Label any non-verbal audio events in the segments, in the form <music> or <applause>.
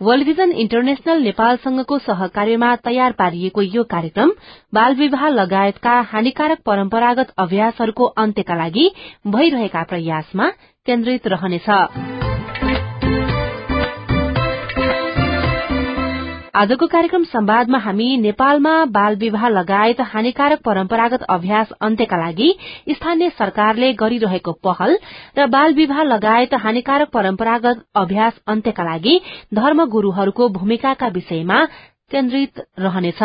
World vision international नेपालसँगको सहकार्यमा तयार पारिएको यो कार्यक्रम बाल विवाह लगायतका हानिकारक परम्परागत अभ्यासहरूको अन्त्यका लागि भइरहेका प्रयासमा केन्द्रित रहनेछ। आजको कार्यक्रम संवादमा हामी नेपालमा बाल विवाह लगायत हानिकारक परम्परागत अभ्यास अन्त्यका लागि स्थानीय सरकारले गरिरहेको पहल र बाल विवाह लगायत हानिकारक परम्परागत अभ्यास अन्त्यका लागि धर्मगुरूहरूको भूमिकाका विषयमा केन्द्रित रहनेछ।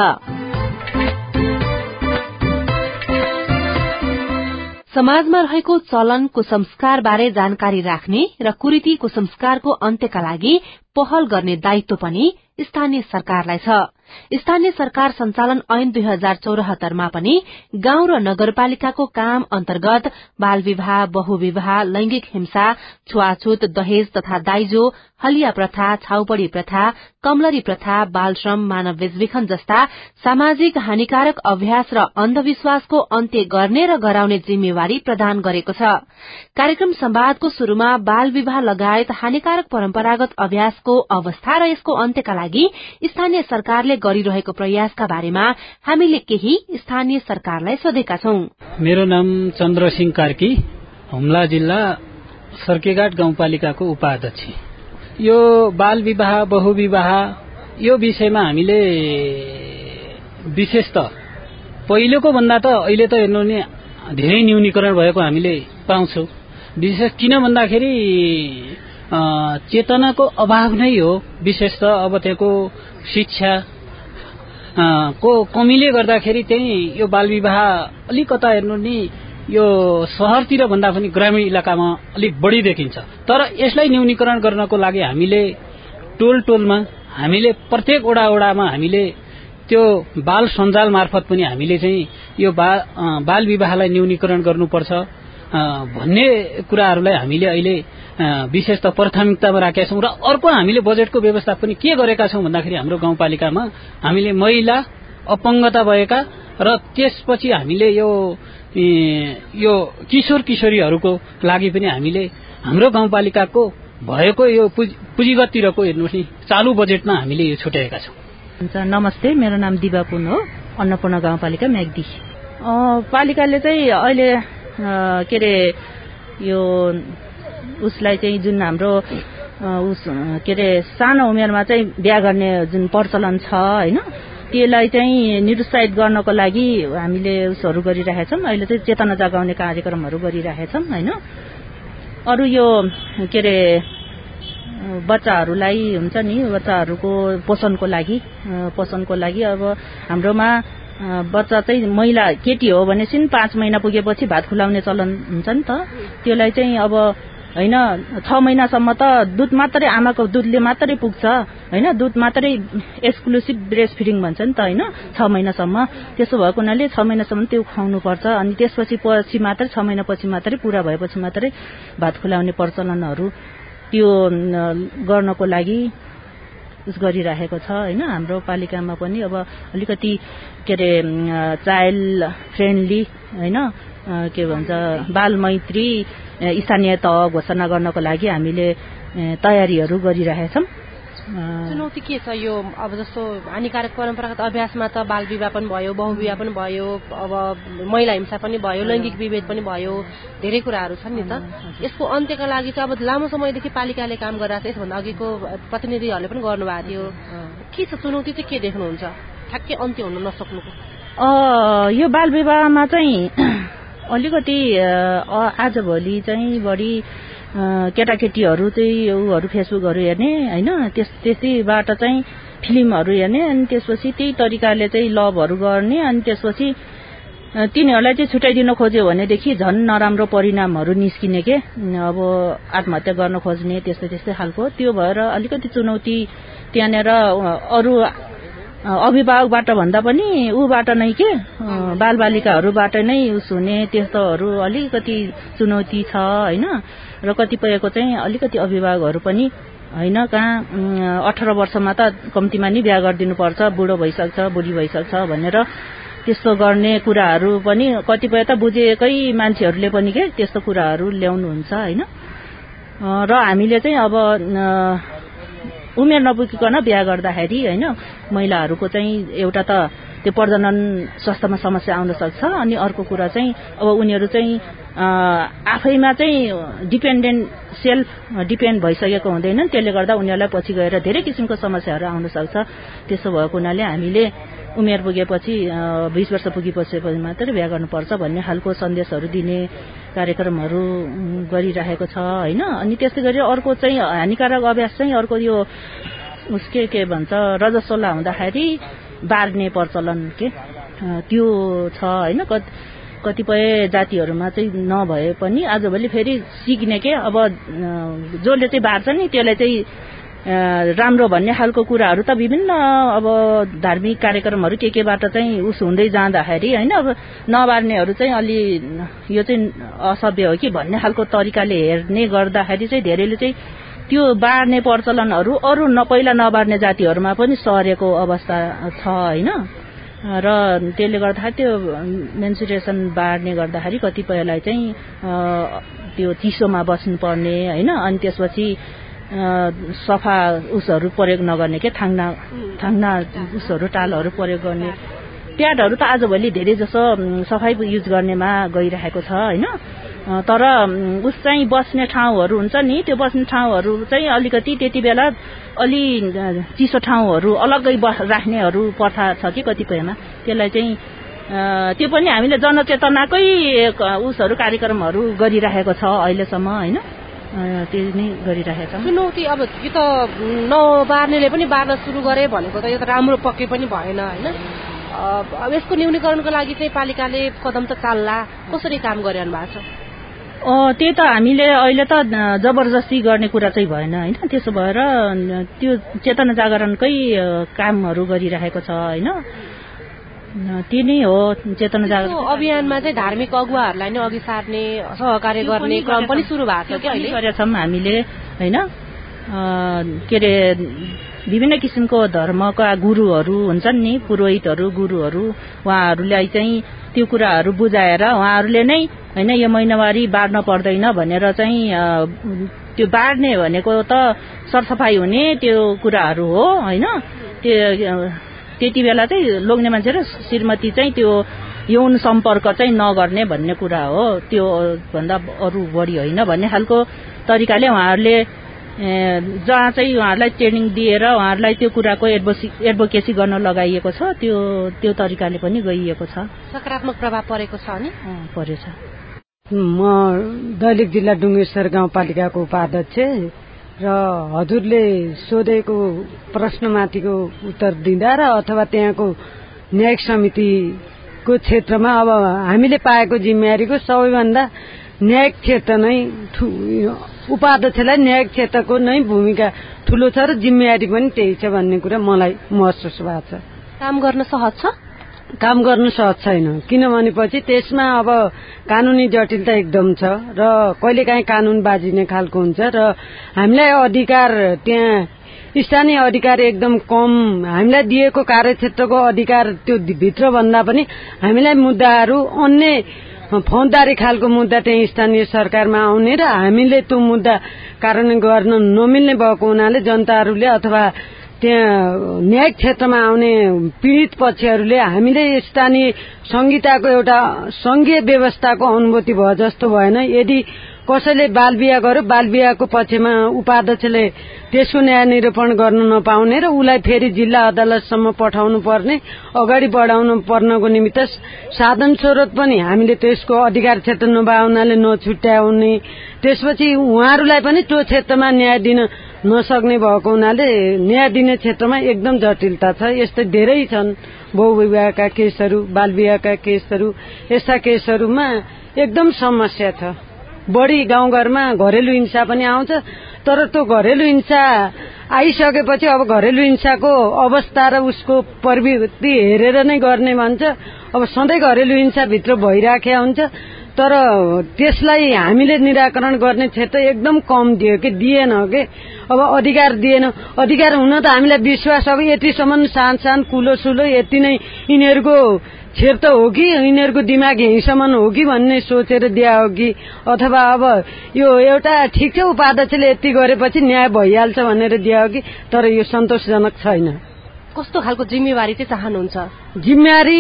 समाजमा रहेको चलन कुसंस्कार बारे जानकारी राख्ने र कुरीति कुसंस्कारको अन्त्यका लागि पहल गर्ने दायित्व पनि स्थानीय सरकारलाई छ। स्थानीय सरकार संचालन ऐन दुई हजार चौरात्तरमा पनि गाउँ र नगरपालिकाको काम अन्तर्गत बाल विवाह बहुविवाह लैंगिक हिंसा छुवाछुत दहेज तथा दाइजो हलिया प्रथा छाउपड़ी प्रथा कमलरी प्रथा बाल श्रम मानव बेचबिखन जस्ता सामाजिक हानिकारक अभ्यास र अन्धविश्वासको अन्त्य गर्ने र गराउने जिम्मेवारी प्रदान गरेको छ। कार्यक्रम संवादको शुरूमा बाल विवाह लगायत हानिकारक परम्परागत अभ्यासको अवस्था र यसको अन्त्यका लागि स्थानीय सरकारले गरिरहेको प्रयासका बारेमा हामीले केही स्थानीय सरकारलाई सोधेका छौं। मेरो नाम चन्द्रसिंह कार्की हुम्ला जिल्ला सर्केघाट गाउँपालिकाको उपाध्यक्ष। यो बाल विवाह बहुविवाह यो विषयमा हामीले विशेष त पहिलेको भन्दा त अहिले त हेर्नु नि धेरै न्यूनीकरण भएको हामीले पाउँछौँ। विशेष किन भन्दाखेरि चेतनाको अभाव नै हो। विशेष त अब त्यहाँको शिक्षा को कमीले गर्दाखेरि चाहिँ यो बाल विवाह अलिकता हेर्नु नि यो सहरतिर भन्दा पनि ग्रामीण इलाकामा अलिक बढी देखिन्छ। तर यसलाई न्यूनीकरण गर्नको लागि हामीले टोल टोलमा हामीले प्रत्येक ओडा ओडामा हामीले त्यो बाल सञ्जाल मार्फत पनि हामीले चाहिँ यो बाल विवाहलाई न्यूनीकरण गर्नुपर्छ। भन्ने कुराहरूलाई हामीले अहिले विशेष त प्राथमिकतामा राखेका छौँ र अर्को हामीले बजेटको व्यवस्था पनि के गरेका छौँ भन्दाखेरि हाम्रो गाउँपालिकामा हामीले महिला अपङ्गता भएका र त्यसपछि हामीले यो यो किशोर किशोरीहरूको लागि पनि हामीले हाम्रो गाउँपालिकाको भएको यो पुँजीगततिरको हेर्नुहोस् नि चालु बजेटमा हामीले यो छुट्याएका छौँ। हुन्छ नमस्ते मेरो नाम दिवा पुन हो अन्नपूर्ण गाउँपालिका म्याग्दी। पालिकाले चाहिँ अहिले के अरे यो उसलाई चाहिँ जुन हाम्रो उस के अरे सानो उमेरमा चाहिँ बिहा गर्ने जुन प्रचलन छ होइन त्यसलाई चाहिँ निरुत्साहित गर्नको लागि हामीले उसहरू गरिरहेका छौँ। अहिले चाहिँ चेतना जगाउने कार्यक्रमहरू गरिरहेका छौँ होइन। अरू यो के अरे बच्चाहरूलाई हुन्छ नि बच्चाहरूको पोषणको लागि पोषणको लागि अब हाम्रोमा बच्चा चाहिँ महिला केटी हो भनेपछि पाँच महिना पुगेपछि भात खुलाउने चलन हुन्छ नि त। त्यसलाई चाहिँ अब होइन छ महिनासम्म त दुध मात्रै आमाको दुधले मात्रै पुग्छ होइन? दुध मात्रै एक्सक्लुसिभ ब्रेस्ट फिडिङ भन्छ नि त होइन? छ महिनासम्म। त्यसो भएको हुनाले छ महिनासम्म त्यो खुवाउनु पर्छ। अनि त्यसपछि पछि मात्रै छ महिनापछि मात्रै पुरा भएपछि मात्रै भात खुलाउने प्रचलनहरू त्यो गर्नको लागि उस गरिराखेको छ होइन? हाम्रो पालिकामा पनि अब अलिकति के अरे चाइल्ड फ्रेन्डली होइन? के भन्छ बाल मैत्री स्थानीय तह घोषणा गर्नको लागि हामीले तयारीहरू गरिरहेका छौँ चुनौती के छ यो? अब जस्तो हानिकारक परम्परागत अभ्यासमा त बाल विवाह पनि भयो बहुविवाह पनि भयो अब महिला हिंसा पनि भयो लैङ्गिक विभेद पनि भयो धेरै कुराहरू छन् नि त। यसको अन्त्यका लागि चाहिँ अब लामो समयदेखि पालिकाले काम गरिरहेको छ। यसभन्दा अघिको प्रतिनिधिहरूले पनि गर्नुभएको थियो। के छ? चुनौती चाहिँ के देख्नुहुन्छ? ठ्याक्कै अन्त्य हुन नसक्नुको। यो बाल विवाहमा चाहिँ <clears throat> अलिकति आजभोलि चाहिँ बढी केटाकेटीहरू चाहिँ उहरू फेसबुकहरू हेर्ने होइन? त्यस त्यसैबाट चाहिँ फिल्महरू हेर्ने अनि त्यसपछि त्यही तरिकाले चाहिँ लभहरू गर्ने अनि त्यसपछि तिनीहरूलाई चाहिँ छुट्याइदिन खोज्यो भनेदेखि झन् नराम्रो परिणामहरू निस्किने के? अब आत्महत्या गर्न खोज्ने त्यस्तै त्यस्तै खालको। त्यो भएर अलिकति चुनौती त्यहाँनिर अरू अभिभावकबाट भन्दा पनि ऊबाट नै के? बालबालिकाहरूबाट नै उस हुने त्यस्तोहरू अलिकति चुनौती छ होइन? र कतिपयको चाहिँ अलिकति अभिभावकहरू पनि होइन कहाँ अठार वर्षमा त कम्तीमा नि बिहा गरिदिनुपर्छ बुढो भइसक्छ बुढी भइसक्छ भनेर त्यस्तो गर्ने कुराहरू पनि कतिपय त बुझेकै मान्छेहरूले पनि के त्यस्तो कुराहरू ल्याउनुहुन्छ होइन? र हामीले चाहिँ अब उमेर नपुगिकन बिहा गर्दाखेरि होइन? महिलाहरूको चाहिँ एउटा त त्यो प्रजनन स्वास्थ्यमा समस्या आउन सक्छ। अनि अर्को कुरा चाहिँ अब उनीहरू चाहिँ आफैमा चाहिँ डिपेन्डेन्ट सेल्फ डिपेन्ड भइसकेको हुँदैनन् त्यसले गर्दा उनीहरूलाई पछि गएर धेरै किसिमको समस्याहरू आउन सक्छ। त्यसो भएको हुनाले हामीले उमेर पुगेपछि बिस वर्ष पुगेपछि मात्रै बिहा गर्नुपर्छ भन्ने खालको सन्देशहरू दिने कार्यक्रमहरू गरिरहेको छ होइन? अनि त्यस्तै गरी अर्को चाहिँ हानिकारक अभ्यास चाहिँ अर्को यो उस के के भन्छ रजस्वला हुँदाखेरि बार्ने प्रचलन के त्यो छ होइन? कतिपय जातिहरूमा चाहिँ नभए पनि आजभोलि फेरि सिक्ने के? अब जसले चाहिँ बार्छ नि त्यसलाई चाहिँ राम्रो भन्ने खालको कुराहरू त विभिन्न अब धार्मिक कार्यक्रमहरू के केबाट चाहिँ उस हुँदै जाँदाखेरि होइन? अब नबार्नेहरू चाहिँ अलि यो चाहिँ असभ्य हो कि भन्ने खालको तरिकाले हेर्ने गर्दाखेरि चाहिँ धेरैले चाहिँ त्यो बार्ने प्रचलनहरू अरू न पहिला नबार्ने जातिहरूमा पनि सरेको अवस्था छ होइन? र त्यसले गर्दाखेरि त्यो मेन्सुरेसन बार्ने गर्दाखेरि कतिपयलाई चाहिँ त्यो चिसोमा बस्नुपर्ने होइन? अनि त्यसपछि सफा उसहरू प्रयोग नगर्ने के? थाङ्ना थाङ्ना उसहरू टालहरू प्रयोग गर्ने। प्याडहरू त आजभोलि धेरै जसो सफाइ युज गर्नेमा गइरहेको छ होइन? तर उस चाहिँ बस्ने ठाउँहरू हुन्छ नि त्यो बस्ने ठाउँहरू चाहिँ अलिकति त्यति बेला अलि चिसो ठाउँहरू अलग्गै बस राख्नेहरू प्रथा छ कि कतिपयमा। त्यसलाई चाहिँ त्यो पनि हामीले जनचेतनाकै उसहरू कार्यक्रमहरू गरिरहेको छ अहिलेसम्म होइन? त्यो नै गरिरहेका छौँ। चुनौती अब यो त नबार्नेले पनि बार्न सुरु गरे भनेको त यो त राम्रो पक्कै पनि भएन होइन? अब यसको न्यूनीकरणको लागि चाहिँ पालिकाले कदम त चाल्ला। कसरी काम गरिरहनु भएको छ? त्यही त हामीले अहिले त जबरजस्ती गर्ने कुरा चाहिँ भएन होइन? त्यसो भएर त्यो चेतना जागरणकै कामहरू गरिरहेको छ होइन? त्यो नै हो चेतना जागरण। अभियानमा चाहिँ धार्मिक अगुवाहरूलाई नै अघि सार्ने सहकार्य गर्ने क्रम पनि सुरु भएको छ हामीले होइन? के अरे विभिन्न किसिमको धर्मका गुरुहरू हुन्छन् नि पुरोहितहरू गुरुहरू। उहाँहरूलाई चाहिँ त्यो कुराहरू बुझाएर उहाँहरूले नै होइन यो महिनावारी बाँड्न पर्दैन भनेर चाहिँ त्यो बाँड्ने भनेको त सरसफाइ हुने त्यो कुराहरू हो होइन। त्यो त्यति बेला चाहिँ लोग्ने मान्छे र श्रीमती चाहिँ त्यो यौन सम्पर्क चाहिँ नगर्ने भन्ने कुरा हो। त्यो भन्दा अरू बढी होइन भन्ने खालको तरिकाले उहाँहरूले जहाँ चाहिँ उहाँहरूलाई ट्रेनिङ दिएर उहाँहरूलाई त्यो कुराको एडभोसी एडभोकेसी गर्न लगाइएको छ त्यो त्यो तरिकाले पनि गइएको छ। सकारात्मक प्रभाव परेको छ नि? परेछ। म दैलेख जिल्ला डुङ्गेश्वर गाउँपालिकाको उपाध्यक्ष र हजुरले सोधेको प्रश्नमाथिको उत्तर दिँदा र अथवा त्यहाँको न्यायिक समितिको क्षेत्रमा अब हामीले पाएको जिम्मेवारीको सबैभन्दा न्यायिक क्षेत्र नै उपाध्यक्षलाई न्यायिक क्षेत्रको नै भूमिका ठुलो छ र जिम्मेवारी पनि त्यही छ भन्ने कुरा मलाई महसुस भएको छ। काम गर्न सहज छ? काम गर्नु सहज छैन। किनभनेपछि त्यसमा अब कानुनी जटिलता एकदम छ र कहिलेकाहीँ कानुन बाजिने खालको हुन्छ र हामीलाई अधिकार त्यहाँ स्थानीय अधिकार एकदम कम हामीलाई दिएको कार्यक्षेत्रको अधिकार त्यो भित्र भन्दा पनि हामीलाई मुद्दाहरू अन्य फौजदारी खालको मुद्दा त्यहाँ स्थानीय सरकारमा आउने र हामीले त्यो मुद्दा कारण गर्न नमिल्ने भएको हुनाले जनताहरूले अथवा त्यहाँ न्यायिक क्षेत्रमा आउने पीडित पक्षहरूले हामीले स्थानीय संहिताको एउटा संघीय व्यवस्थाको अनुभूति भयो जस्तो भएन। यदि कसैले बाल बिहा गर्यो बाल बिहाको पक्षमा उपाध्यक्षले त्यसको न्याय निरूपण गर्न नपाउने र उसलाई फेरि जिल्ला अदालतसम्म पठाउनु पर्ने अगाडि बढाउनु पर्नको निमित्त साधन स्रोत पनि हामीले त्यसको अधिकार क्षेत्र नभए हुनाले नछुट्याउने त्यसपछि उहाँहरूलाई पनि त्यो क्षेत्रमा न्याय दिन नसक्ने भएको हुनाले न्याय दिने क्षेत्रमा एकदम जटिलता छ। यस्तै धेरै छन् बहुविवाहका केसहरू बाल विवाहका केसहरू यस्ता केसहरूमा एकदम समस्या छ। बढी गाउँघरमा घरेलु हिंसा पनि आउँछ। तर त्यो घरेलु हिंसा आइसकेपछि अब घरेलु हिंसाको अवस्था र उसको प्रवृत्ति हेरेर नै गर्ने भन्छ। अब सधैँ घरेलु हिंसाभित्र भइराख्या हुन्छ। तर त्यसलाई हामीले निराकरण गर्ने क्षेत्र एकदम कम दियो कि दिएन कि। अब अधिकार दिएन। अधिकार हुन त हामीलाई विश्वास अब यतिसम्म सान सान कुलो सुलो यति नै यिनीहरूको क्षेत्र हो कि यिनीहरूको दिमाग यहीँसम्म हो कि भन्ने सोचेर दिया हो कि? अथवा अब यो एउटा ठिक छ उपाध्यक्षले यति गरेपछि न्याय भइहाल्छ भनेर दिया हो कि? तर यो सन्तोषजनक छैन। कस्तो खालको जिम्मेवारी चाहिँ चाहनुहुन्छ? जिम्मेवारी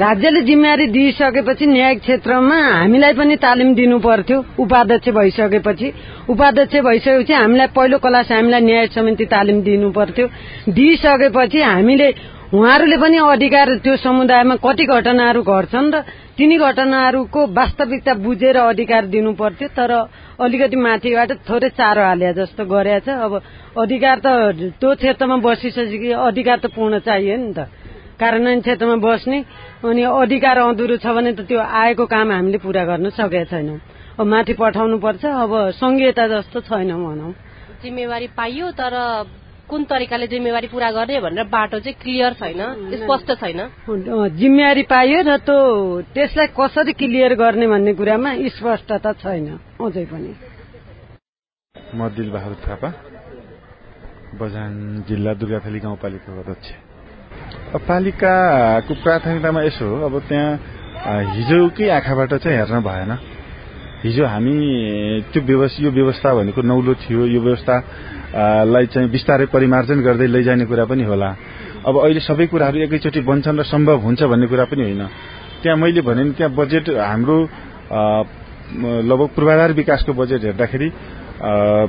राज्यले जिम्मेवारी दिइसकेपछि न्यायिक क्षेत्रमा हामीलाई पनि तालिम दिनु पर्थ्यो उपाध्यक्ष भइसकेपछि। उपाध्यक्ष भइसकेपछि हामीलाई पहिलो क्लास हामीलाई न्याय समिति तालिम दिनु पर्थ्यो। दिइसकेपछि हामीले उहाँहरूले पनि अधिकार त्यो समुदायमा कति घटनाहरू घट्छन् र तिनी घटनाहरूको वास्तविकता बुझेर अधिकार दिनु पर्थ्यो तर अलिकति माथिबाट थोरै चारो हाले जस्तो गरेछ अब अधिकार त त्यो क्षेत्रमा बसिसकेपछि अधिकार त पूर्ण चाहियो नि त। कार्यान्वयन क्षेत्रमा बस्ने अनि अधिकार अधुरो छ भने त त्यो आएको काम हामीले पूरा गर्न सकेका छैनौँ। अब माथि पठाउनु पर्छ अब संघीयता जस्तो छैन भनौँ। जिम्मेवारी पाइयो तर कुन तरिकाले जिम्मेवारी पूरा गर्ने भनेर बाटो चाहिँ क्लियर छैन स्पष्ट छैन। जिम्मेवारी पाइयो र त्यो त्यसलाई कसरी क्लियर गर्ने भन्ने कुरामा स्पष्टता छैन। अझै पनि। म दिलबहादुर थापा बझाङ जिल्ला दुर्गाथली गाउँपालिकाको अध्यक्ष। पालिकाको प्राथमिकतामा यसो हो अब त्यहाँ हिजोकै आँखाबाट चाहिँ हेर्न भएन। हिजो हामी त्यो व्यवस्था यो व्यवस्था भनेको नौलो थियो। यो व्यवस्था लाई चाहिँ बिस्तारै परिमार्जन गर्दै लैजाने कुरा पनि होला। अब अहिले सबै कुराहरू एकैचोटि बन्छन् र सम्भव हुन्छ भन्ने कुरा पनि होइन। त्यहाँ मैले भने त्यहाँ बजेट हाम्रो लगभग पूर्वाधार विकासको बजेट हेर्दाखेरि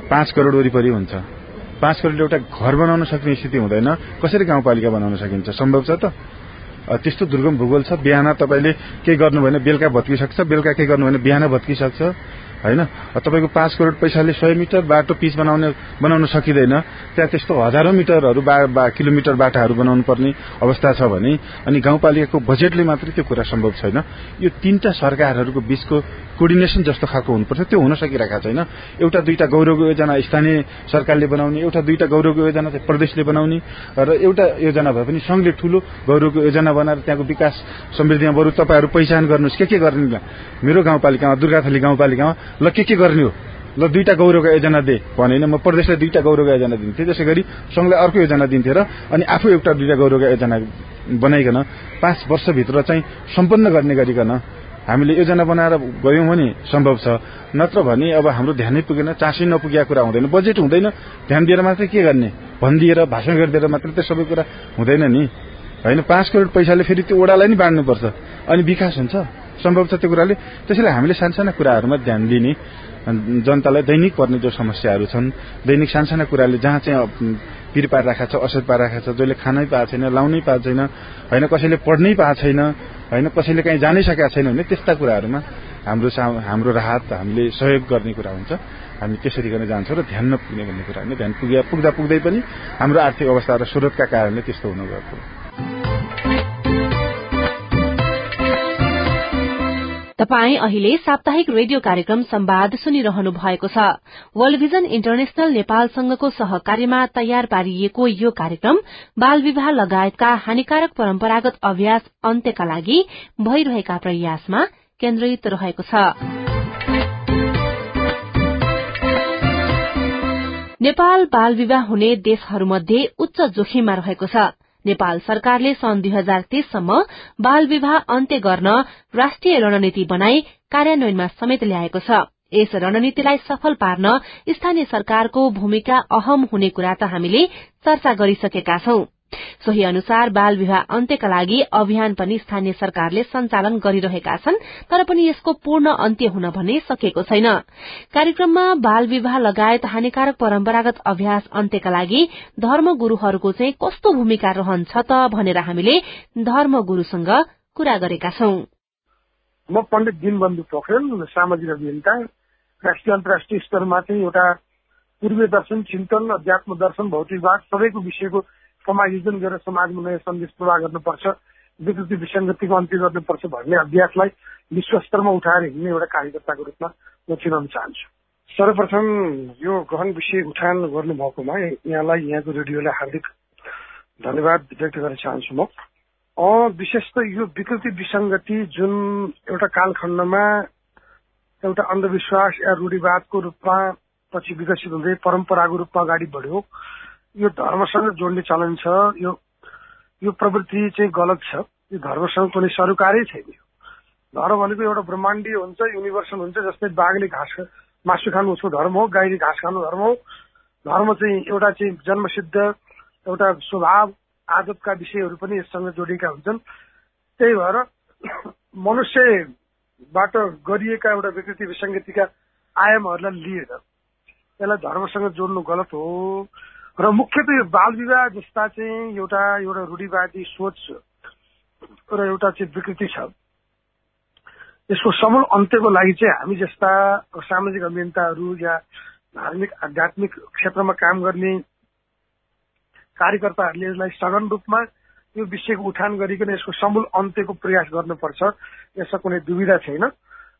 पाँच करोड वरिपरि हुन्छ। पाँच करोड एउटा घर बनाउन सक्ने स्थिति हुँदैन। कसरी गाउँपालिका बनाउन सकिन्छ? सम्भव छ त? त्यस्तो दुर्गम भूगोल छ। बिहान तपाईँले केही गर्नु भने बेलुका भत्किसक्छ। बेलुका केही गर्नु भने बिहान भत्किसक्छ। होइन? तपाईँको पाँच करोड पैसाले सय मिटर बाटो पिच बनाउने बनाउन सकिँदैन। त्यहाँ त्यस्तो हजारौं मिटरहरू बा, किलोमिटर बाटाहरू बनाउनु पर्ने अवस्था छ भने अनि गाउँपालिकाको बजेटले मात्रै त्यो कुरा सम्भव छैन। यो तीनटा सरकारहरूको बीचको कोर्डिनेसन जस्तो खालको हुनुपर्छ। त्यो हुन सकिरहेका छैन। एउटा दुईटा गौरव योजना स्थानीय सरकारले बनाउने एउटा दुईटा गौरवको योजना चाहिँ प्रदेशले बनाउने र एउटा योजना भए पनि संघले ठूलो गौरवको योजना बनाएर त्यहाँको विकास समृद्धिमा बरु तपाईँहरू पहिचान गर्नुहोस्। के के गर्ने? मेरो गाउँपालिकामा दुर्गाथली गाउँपालिकामा ल के के गर्ने हो? ल दुईटा गौरवको योजना दे। भनेन म प्रदेशलाई दुईटा गौरवको योजना दिन्थेँ। त्यसै गरी संघलाई अर्को योजना दिन्थेँ र अनि आफू एउटा दुईटा गौरवको योजना बनाइकन पाँच वर्षभित्र चाहिँ सम्पन्न गर्ने गरिकन हामीले योजना बनाएर गयौँ भने सम्भव छ। नत्र भने अब हाम्रो ध्यानै पुगेन चासै नपुगेका कुरा हुँदैन बजेट हुँदैन। ध्यान दिएर मात्रै के गर्ने? भनिदिएर भाषण गरिदिएर मात्रै त सबै कुरा हुँदैन नि। होइन पाँच करोड पैसाले फेरि त्यो ओडालाई नै बाँड्नुपर्छ। अनि विकास हुन्छ। सम्भव छ त्यो कुराले। त्यसैले हामीले सानसाना कुराहरूमा ध्यान दिने जनतालाई दैनिक पर्ने जो समस्याहरू छन् दैनिक सानसाना कुराले जहाँ चाहिँ पिर पारिरहेको छ असर पारिरहेको छ जसले खानै पाएको छैन लाउनै पाएको छैन होइन कसैले पढ्नै पाएको छैन होइन कसैले कहीँ जानै सकेका छैन भने त्यस्ता कुराहरूमा हाम्रो हाम्रो राहत हामीले सहयोग गर्ने कुरा हुन्छ। हामी त्यसरी गर्न जान्छौँ र ध्यान नपुग्ने भन्ने कुरा होइन ध्यान पुग्दा पुग्दा पुग्दै पनि हाम्रो आर्थिक अवस्था र स्रोतका कारणले त्यस्तो हुन गएको तपाई अहिले साप्ताहिक रेडियो कार्यक्रम संवाद सुनिरहनु भएको छ। वर्ल्ड भिजन इन्टरनेशनल नेपालसँगको सहकार्यमा तयार पारिएको यो कार्यक्रम बाल विवाह लगायतका हानिकारक परम्परागत अभ्यास अन्त्यका लागि भइरहेका प्रयासमा केन्द्रित रहेको छ। नेपाल बाल विवाह हुने देशहरूमध्ये उच्च जोखिममा रहेको छ। नेपाल सरकारले सन् दुई हजार तेइससम्म बाल विवाह अन्त्य गर्न राष्ट्रिय रणनीति बनाई कार्यान्वयनमा समेत ल्याएको छ। यस रणनीतिलाई सफल पार्न स्थानीय सरकारको भूमिका अहम हुने कुरा त हामीले चर्चा गरिसकेका छौं। सोही अनुसार बाल विवाह अन्त्यका लागि अभियान पनि स्थानीय सरकारले सञ्चालन गरिरहेका छन् तर पनि यसको पूर्ण अन्त्य हुन भने सकेको छैन। कार्यक्रममा बाल विवाह लगायत हानिकारक परम्परागत अभ्यास अन्त्यका लागि धर्मगुरूहरूको चाहिँ कस्तो भूमिका रहन्छ त भनेर हामीले धर्मगुरूसँग कुरा गरेका छौं। म पण्डित दिनबन्धु पोखरेल सामाजिक अभियन्ता। राष्ट्रिय अन्तर्राष्ट्रिय स्तरमा चाहिँ एउटा पूर्वीय दर्शन चिन्तन अध्यात्म दर्शन भौतिकवाद सबैको विषयको समायोजन गरेर समाजमा नयाँ सन्देश प्रवाह गर्नुपर्छ विकृति विसङ्गतिको अन्त्य गर्नुपर्छ भन्ने अभ्यासलाई विश्व स्तरमा उठाएर हिँड्ने एउटा कार्यकर्ताको रूपमा म चिनाउन चाहन्छु। सर्वप्रथम यो गहन विषय उठान गर्नुभएकोमा यहाँलाई यहाँको रेडियोलाई हार्दिक धन्यवाद व्यक्त गर्न चाहन्छु म। विशेष त यो विकृति विसङ्गति जुन एउटा कालखण्डमा एउटा अन्धविश्वास या रूढिवादको रूपमा पछि विकसित हुँदै परम्पराको रूपमा अगाडि बढ्यो यो धर्मसँग जोड्ने चलन छ यो यो प्रवृत्ति चाहिँ गलत छ। यो धर्मसँग कुनै सरोकारै छैन। धर्म भनेको एउटा ब्रह्माण्डीय हुन्छ युनिभर्सल हुन्छ जस्तै बाघले घाँस मासु खानु उसको धर्म हो गाईले घाँस खानु धर्म हो। धर्म चाहिँ एउटा चाहिँ जन्मसिद्ध एउटा स्वभाव आदतका विषयहरू पनि यससँग जोडिएका हुन्छन्। त्यही भएर <clears throat> मनुष्यबाट गरिएका एउटा विकृति विसङ्गतिका आयामहरूलाई लिएर यसलाई धर्मसँग जोड्नु गलत हो। र मुख्यतः यो बाल विवाह जस्ता चाहिँ एउटा एउटा रूढिवादी सोच र एउटा चाहिँ विकृति छ। यसको समूल अन्त्यको लागि चाहिँ हामी जस्ता सामाजिक अभियन्ताहरू या धार्मिक आध्यात्मिक क्षेत्रमा काम गर्ने कार्यकर्ताहरूले यसलाई सघन रूपमा यो विषयको उठान गरिकन यसको समूल अन्त्यको प्रयास गर्नुपर्छ। यसमा कुनै दुविधा छैन।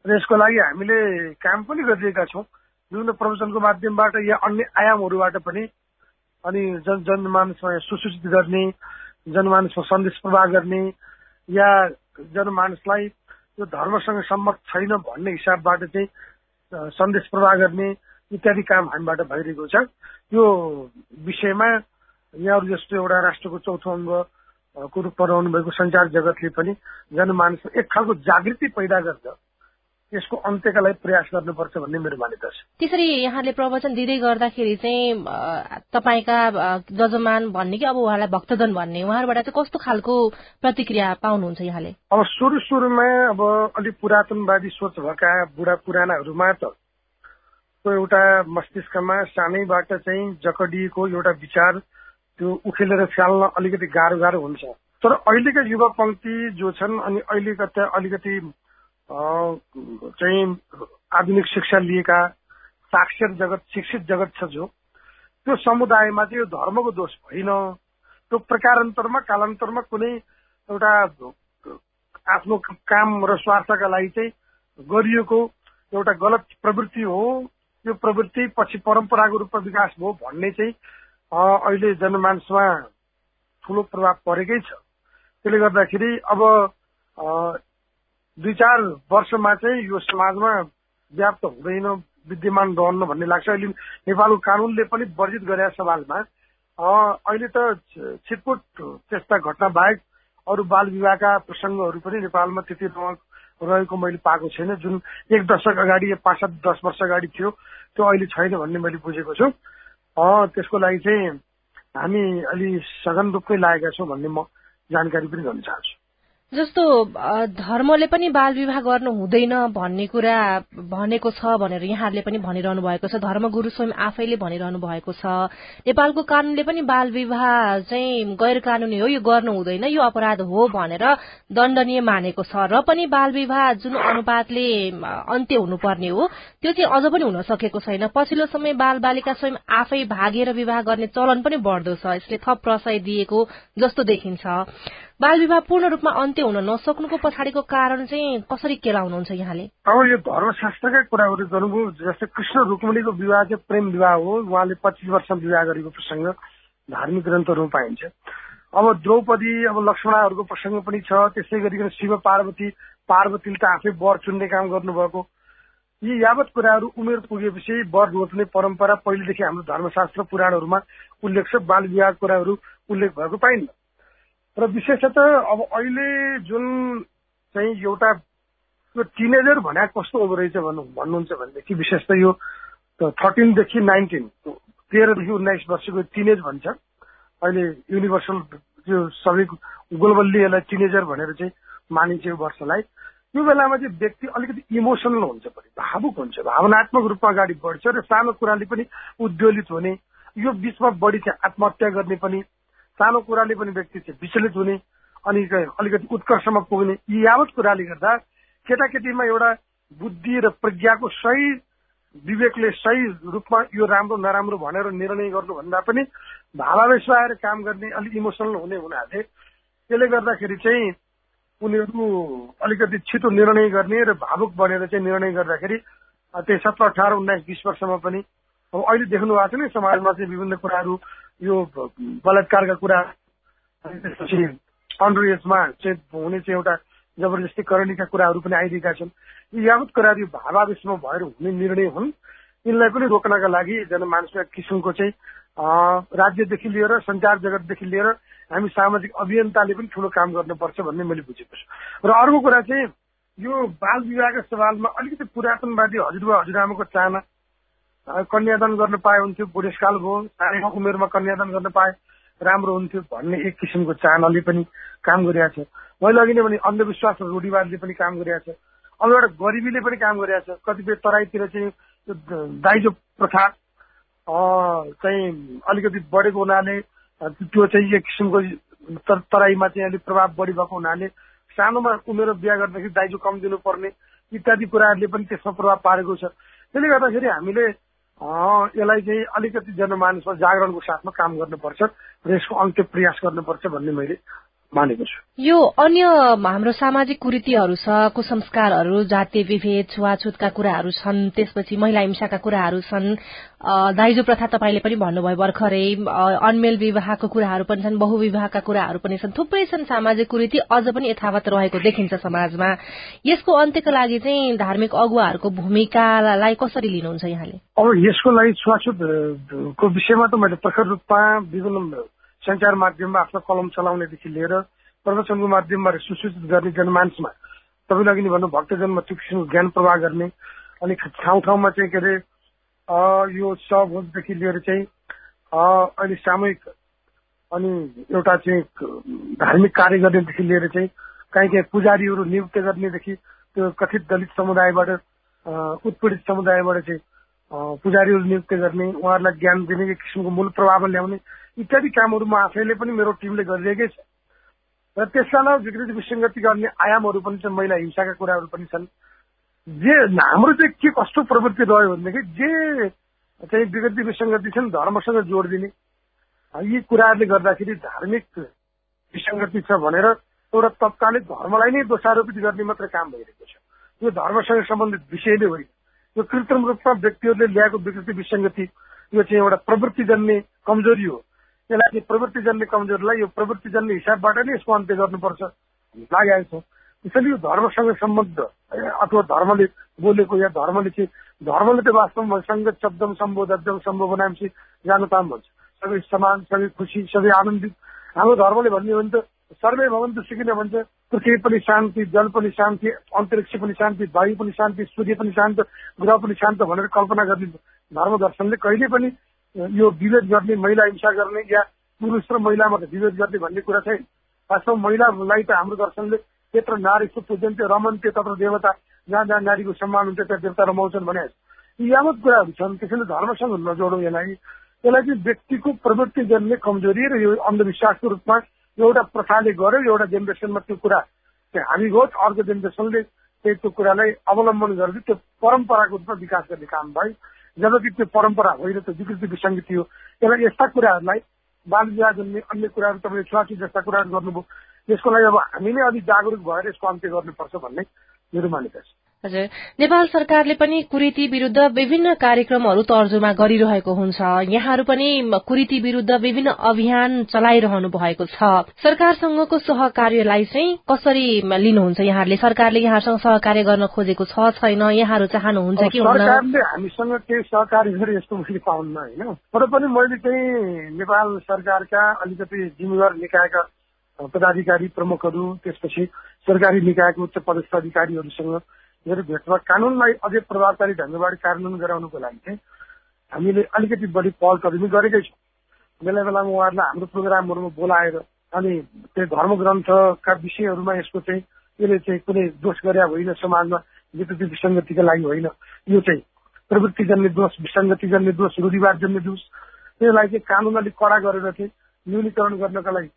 र यसको लागि हामीले काम पनि गरिरहेका छौँ। विभिन्न प्रवचनको माध्यमबाट या अन्य आयामहरूबाट पनि अनि जन जनमानसमा सुसूचित गर्ने जनमानसमा सन्देश प्रवाह गर्ने या जनमानसलाई यो धर्मसँग सम्मत छैन भन्ने हिसाबबाट चाहिँ सन्देश प्रवाह गर्ने इत्यादि काम हामीबाट भइरहेको छ। यो विषयमा यहाँहरू जस्तो एउटा राष्ट्रको चौथो अङ्गको रूपमा रहनु भएको सञ्चार जगतले पनि जनमानसमा एक खालको जागृति पैदा गर्छ। यसको अन्त्यका लागि प्रयास गर्नुपर्छ भन्ने मेरो मान्यता छ। त्यसरी यहाँले प्रवचन दिँदै गर्दाखेरि चाहिँ तपाईँका जजमान भन्ने कि अब उहाँलाई भक्तजन भन्ने उहाँहरूबाट चाहिँ कस्तो खालको प्रतिक्रिया पाउनुहुन्छ यहाँले? अब सुरु सुरुमा अब अलिक पुरातनवादी सोच भएका बुढा पुरानाहरूमा त एउटा मस्तिष्कमा सानैबाट चाहिँ जकडिएको एउटा विचार त्यो उखेलेर फ्याल्न अलिकति गाह्रो गाह्रो हुन्छ। तर अहिलेका युवा पङ्क्ति जो छन् अनि अहिलेका अलिकति चाहिँ आधुनिक शिक्षा लिएका साक्षर जगत शिक्षित जगत छ जो। त्यो समुदायमा चाहिँ यो धर्मको दोष होइन त्यो प्रकारान्तरमा कालान्तरमा कुनै एउटा आफ्नो काम र स्वार्थका लागि चाहिँ गरिएको एउटा गलत प्रवृत्ति हो। यो प्रवृत्ति पछि परम्पराको रूपमा विकास भयो भन्ने चाहिँ अहिले जनमानसमा ठुलो प्रभाव परेकै छ। त्यसले गर्दाखेरि अब दुई चार वर्षमा चाहिँ यो समाजमा व्याप्त हुँदैन विद्यमान रहन्न भन्ने लाग्छ। अहिले नेपालको कानूनले पनि वर्जित गरेका सवालमा अहिले त छिटपुट त्यस्ता घटना बाहेक अरू बाल विवाहका प्रसङ्गहरू पनि नेपालमा त्यति रहेको मैले पाएको छैन। जुन एक दशक अगाडि पाँच सात दस वर्ष अगाडि थियो त्यो अहिले छैन भन्ने मैले बुझेको छु। त्यसको लागि चाहिँ हामी अलि सघन रूपमै लागेका छौँ भन्ने म जानकारी पनि गर्न चाहन्छु। जस्तो धर्मले पनि बाल विवाह गर्नु हुँदैन भन्ने कुरा भनेको छ भनेर यहाँहरूले पनि भनिरहनु भएको छ। धर्मगुरु स्वयं आफैले भनिरहनु भएको छ। नेपालको कानूनले पनि बाल विवाह चाहिँ गैर कानूनी हो यो गर्नु हुँदैन यो अपराध हो भनेर दण्डनीय मानेको छ। र पनि बाल विवाह जुन अनुपातले अन्त्य हुनुपर्ने हो त्यो चाहिँ अझ पनि हुन सकेको छैन। पछिल्लो समय बाल बालिका स्वयं आफै भागेर विवाह गर्ने चलन पनि बढ्दो छ। यसले थप प्रशय दिएको जस्तो देखिन्छ। बाल विवाह पूर्ण रूपमा अन्त्य हुन नसक्नुको पछाडिको कारण चाहिँ कसरी केलाउनुहुन्छ यहाँले? अब यो धर्मशास्त्रकै कुराहरू गर्नुभयो जस्तै कृष्ण रुक्मणीको विवाह चाहिँ प्रेम विवाह हो उहाँले पच्चिस वर्षमा विवाह गरेको प्रसङ्ग धार्मिक ग्रन्थहरूमा पाइन्छ। अब द्रौपदी अब लक्ष्मणहरूको प्रसङ्ग पनि छ त्यसै गरिकन शिव पार्वती पार्वतीले त आफै वर चुन्ने काम गर्नुभएको। यी यावत कुराहरू उमेर पुगेपछि वर रोप्ने परम्परा पहिलेदेखि हाम्रो धर्मशास्त्र पुराणहरूमा उल्लेख छ बाल विवाह कुराहरू उल्लेख भएको पाइन्न र विशेषतः अब अहिले जुन चाहिँ एउटा यो टिनेजर भने कस्तो हुँदो रहेछ भन्नु भन्नुहुन्छ भनेदेखि विशेष त यो थर्टिनदेखि नाइन्टिन तेह्रदेखि उन्नाइस वर्षको टिनेज भन्छ। अहिले युनिभर्सल त्यो सबै ग्लोबल्ली यसलाई टिनेजर भनेर चाहिँ मानिन्छ यो वर्षलाई। यो बेलामा चाहिँ व्यक्ति अलिकति इमोसनल हुन्छ पनि भावुक हुन्छ। भावनात्मक रूपमा अगाडि बढ्छ र सानो कुराले पनि उद्वेलित हुने। यो बिचमा बढी चाहिँ आत्महत्या गर्ने पनि सानो कुराले पनि व्यक्ति चाहिँ विचलित हुने अनि अलिकति उत्कर्षमा पुग्ने। यी यावत कुराले गर्दा केटाकेटीमा एउटा बुद्धि र प्रज्ञाको सही विवेकले सही रूपमा यो राम्रो नराम्रो भनेर निर्णय गर्नुभन्दा पनि भावावेश आएर काम गर्ने अलिक इमोसनल हुने हुनाले त्यसले गर्दाखेरि चाहिँ उनीहरू अलिकति छिटो निर्णय गर्ने र भावुक बनेर चाहिँ निर्णय गर्दाखेरि त्यही सत्र अठार उन्नाइस बिस वर्षमा पनि अब अहिले देख्नु भएको छ नि समाजमा चाहिँ विभिन्न कुराहरू यो बलात्कारका कुरा त्यसपछि अन्डर एजमा चाहिँ हुने चाहिँ एउटा जबरजस्ती करणीका कुराहरू पनि आइरहेका छन्। यी यावत कुराहरू भावावेशमा भएर हुने निर्णय हुन्। यिनलाई पनि रोक्नका लागि जनमानसमा किसिमको चाहिँ राज्यदेखि लिएर सञ्चार जगतदेखि लिएर हामी सामाजिक अभियन्ताले पनि ठुलो काम गर्नुपर्छ भन्ने मैले बुझेको छु। र अर्को कुरा चाहिँ यो बाल विवाहका सवालमा अलिकति पुरातनवादी हजुरबा हजुरआमाको चाहना कन्यादान गर्न पाए हुन्थ्यो बुढेसकाल भयो सानै उमेरमा कन्यादान गर्न पाए राम्रो हुन्थ्यो भन्ने एक किसिमको चाहनाले पनि काम गरिरहेको छ। मैले अघि नै भने अन्धविश्वास र रूढिवादले पनि काम गरिरहेको छ। अब एउटा गरिबीले पनि काम गरिरहेको छ। कतिपय तराईतिर चाहिँ दाइजो प्रथा चाहिँ अलिकति बढेको हुनाले त्यो चाहिँ एक किसिमको तराईमा चाहिँ अलिक प्रभाव बढी भएको हुनाले सानोमा उमेर बिहा गर्दाखेरि दाइजो कम दिनुपर्ने इत्यादि कुराहरूले पनि त्यसमा प्रभाव पारेको छ। त्यसले गर्दाखेरि हामीले यसलाई चाहिँ अलिकति जनमानसमा जागरणको साथमा काम गर्नुपर्छ र यसको अन्त्य प्रयास गर्नुपर्छ भन्ने मैले मानेको छु यो अन्य हाम्रो सामाजिक कुरीतिहरू छ कुसंस्कारहरू जातीय विभेद छुवाछुतका कुराहरू छन् त्यसपछि महिला हिंसाका कुराहरू छन्। दाइजो प्रथा तपाईँले पनि भन्नुभयो भर्खरै अनमेल विवाहको कुराहरू पनि छन् बहुविवाहका कुराहरू पनि छन्। थुप्रै छन् सामाजिक कुरीति अझ पनि यथावत रहेको देखिन्छ समाजमा। यसको अन्त्यको लागि चाहिँ धार्मिक अगुवाहरूको भूमिकालाई कसरी लिनुहुन्छ यहाँले? अब यसको लागि छुवाछुतको विषयमा त मैले प्रखर रूपमा विभिन्न सञ्चार माध्यममा आफ्नो कलम चलाउनेदेखि लिएर प्रवचनको माध्यममा सुसूचित गर्ने जनमानसमा तपाईँले अघि भन्नु भक्तजनमा त्यो किसिमको ज्ञान प्रवाह गर्ने अनि ठाउँ ठाउँमा चाहिँ के अरे यो सहभोजदेखि लिएर चाहिँ अहिले सामूहिक अनि एउटा चाहिँ धार्मिक कार्य गर्नेदेखि लिएर चाहिँ काहीँ काहीँ पुजारीहरू नियुक्त गर्नेदेखि त्यो कथित दलित समुदायबाट उत्पीडित समुदायबाट चाहिँ पुजारीहरू नियुक्त गर्ने उहाँहरूलाई ज्ञान दिने एक किसिमको मूल प्रभाव ल्याउने इत्यादि कामहरू म आफैले पनि मेरो टिमले गरिरहेकै छ। र त्यसका अलावा विकृति विसङ्गति गर्ने आयामहरू पनि छन् महिला हिंसाका कुराहरू पनि छन्। जे हाम्रो चाहिँ के कस्तो प्रवृत्ति रह्यो भनेदेखि जे चाहिँ विकृति विसङ्गति छन् धर्मसँग जोड दिने यी कुराहरूले गर्दाखेरि धार्मिक विसङ्गति छ भनेर एउटा तत्कालिक धर्मलाई नै दोषारोपित गर्ने मात्रै काम भइरहेको छ। यो धर्मसँग सम्बन्धित विषयले होइन यो कृत्रिम रूपमा व्यक्तिहरूले ल्याएको विकृति विसङ्गति यो चाहिँ एउटा प्रवृत्ति जन्ने कमजोरी हो। यसलाई चाहिँ प्रवृत्ति जन्ने कमजोरीलाई यो प्रवृत्ति जन्ने हिसाबबाट नै यसको अन्त्य गर्नुपर्छ। लागिआएको छ। त्यसैले यो धर्मसँग सम्बद्ध अथवा धर्मले बोलेको या धर्मले चाहिँ धर्मले त वास्तवमा सङ्गत शब्दम सम्बोधम सम्भव बनाएपछि जानुताम भन्छ। सबै समान सबै खुसी सबै आनन्दित। हाम्रो धर्मले भन्ने हो भने त सर्वे भवन सुकिन भन्छ पृथ्वी पनि शान्ति जल पनि शान्ति अन्तरिक्ष पनि शान्ति वायु पनि शान्ति सूर्य पनि शान्त ग्रह पनि शान्त भनेर कल्पना गर्ने धर्म दर्शनले कहिले पनि यो विभेद गर्ने महिला हिंसा गर्ने या पुरुष र महिलामा विभेद गर्ने भन्ने कुरा चाहिँ वास्तवमा महिलालाई त हाम्रो दर्शनले त्यत्र नारी पूजन्ते रमन्ते तत्र देवता जहाँ जहाँ नारीको सम्मान हुन्छ त्यहाँ देवता रमाउँछन् भने। यी यावत कुराहरू छन् त्यसैले धर्मसँग नजोडौँ यसलाई यसलाई चाहिँ व्यक्तिको प्रवृत्ति गर्ने कमजोरी र यो अन्धविश्वासको रूपमा एउटा प्रथाले गर्यो एउटा जेनेरेसनमा त्यो कुरा हामी गयो अर्को जेनेरेसनले चाहिँ त्यो कुरालाई अवलम्बन गरेर त्यो परम्पराको रूपमा विकास गर्ने काम भयो। जबकि त्यो परम्परा होइन त्यो विकृति विसङ्गति हो त्यसलाई यस्ता कुराहरूलाई बाल विवाह जन्ने अन्य कुराहरू तपाईँले छुवाछुत जस्ता कुराहरू गर्नुभयो यसको लागि अब हामी नै अलिक जागरुक भएर यसको अन्त्य गर्नुपर्छ भन्ने मेरो मान्यता छ हजुर। नेपाल सरकारले पनि कुरीति विरूद्ध विभिन्न कार्यक्रमहरू तर्जुमा गरिरहेको हुन्छ। यहाँहरू पनि कुरीति विरूद्ध विभिन्न अभियान चलाइरहनु भएको छ। सरकारसँगको सहकार्यलाई चाहिँ कसरी लिनुहुन्छ यहाँहरूले? सरकारले यहाँहरूसँग सहकार्य गर्न खोजेको छ छैन? यहाँहरू चाहनुहुन्छ कि सरकारले हामीसँग केही सहकार्य गरे यस्तो मैले पाउन्न होइन। तर पनि मैले चाहिँ नेपाल सरकारका अलिकति जिम्मेवार निकायका पदाधिकारी प्रमुखहरू त्यसपछि सरकारी निकायको उच्च पदस्थ अधिकारीहरूसँग मेरो भेटमा कानूनलाई अझै प्रभावकारी ढङ्गबाट कार्यान्वयन गराउनुको लागि चाहिँ हामीले अलिकति बढी पहल कदमी गरेकै छौँ। बेला बेलामा उहाँहरूलाई हाम्रो प्रोग्रामहरूमा बोलाएर अनि त्यो धर्म ग्रन्थका विषयहरूमा यसको चाहिँ यसले चाहिँ कुनै दोष गरे होइन समाजमा विकृति विसङ्गतिका लागि होइन। यो चाहिँ प्रवृत्ति जन्ने दोष विसङ्गति जन्ने दोष रूढिवाद जन्ने दोष त्यसलाई चाहिँ कानुन अलिक कडा गरेर चाहिँ न्यूनीकरण गर्नका लागि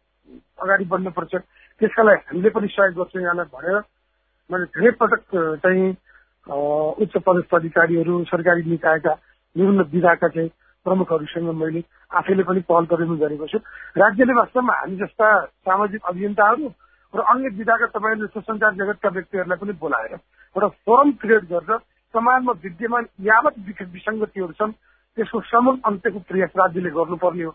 अगाडि बढ्नुपर्छ। त्यसका लागि हामीले पनि सहयोग गर्छौँ यहाँलाई भनेर मैले धेरै पटक चाहिँ उच्च पदस्थ अधिकारीहरू सरकारी निकायका विभिन्न विधाका चाहिँ प्रमुखहरूसँग मैले आफैले पनि पहल गरिनु गरेको छु। राज्यले वास्तवमा हामी जस्ता सामाजिक अभियन्ताहरू र अन्य विधाका तपाईँले जस्तो सञ्चार जगतका व्यक्तिहरूलाई पनि बोलाएर एउटा फोरम क्रिएट गरेर समाजमा विद्यमान यावत विसङ्गतिहरू छन् त्यसको समूल अन्त्यको प्रयास राज्यले गर्नुपर्ने हो।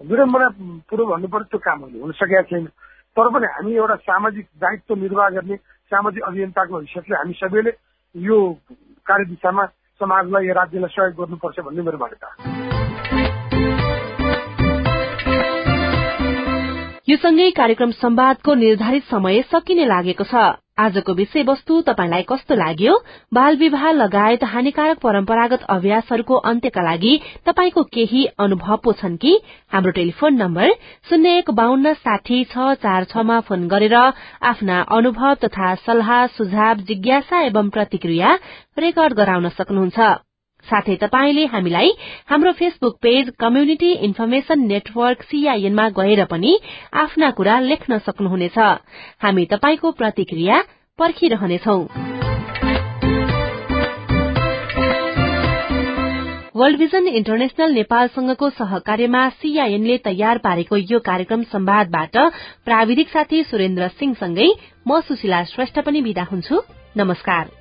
विडम्बना कुरो भन्नु पर्यो त्यो काम हुन सकेका छैन। तर पनि हामी एउटा सामाजिक दायित्व निर्वाह गर्ने सामाजिक अभियन्ताको हैसियतले हामी सबैले यो कार्यदिशामा समाजलाई राज्यलाई सहयोग गर्नुपर्छ भन्ने मेरो मान्यता यो सँगै कार्यक्रम संवादको निर्धारित समय सकिने लागेको छ। आजको विषयवस्तु तपाईंलाई कस्तो लाग्यो? बाल विवाह लगायत हानिकारक परम्परागत अभ्यासहरूको अन्त्यका लागि तपाईंको केही अनुभव पो छन् कि? हाम्रो टेलिफोन नम्बर शून्य एक बान्न साठी छ चार छमा फोन गरेर आफ्ना अनुभव तथा सल्लाह सुझाव जिज्ञासा एवं प्रतिक्रिया रेकर्ड गराउन सक्नुहुन्छ। साथै तपाईंले हामीलाई हाम्रो Facebook page community information network CIN मा गएर पनि आफ्ना कुरा लेख्न सक्नुहुनेछ। हामी तपाईंको प्रतिक्रिया पर्खिरहनेछौ। वर्ल्ड भिजन इन्टरनेशनल नेपालसँगको सहकार्यमा सीआईएनले तयार पारेको यो कार्यक्रम संवादबाट प्राविधिक साथी सुरेन्द्र सिंहसँगै म सुशीला श्रेष्ठ पनि विदा हुन्छु। नमस्कार।